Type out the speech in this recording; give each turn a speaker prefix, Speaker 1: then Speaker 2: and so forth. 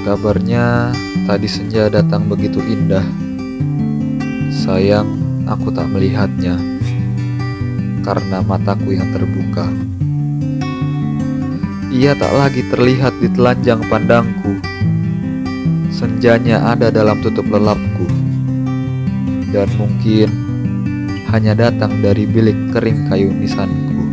Speaker 1: Kabarnya tadi senja datang begitu indah. Sayang, aku tak melihatnya karena mataku yang terbuka. Ia tak lagi terlihat di telanjang pandangku. Senjanya ada dalam tutup lelapku, dan mungkin hanya datang dari bilik kering kayu nisanku.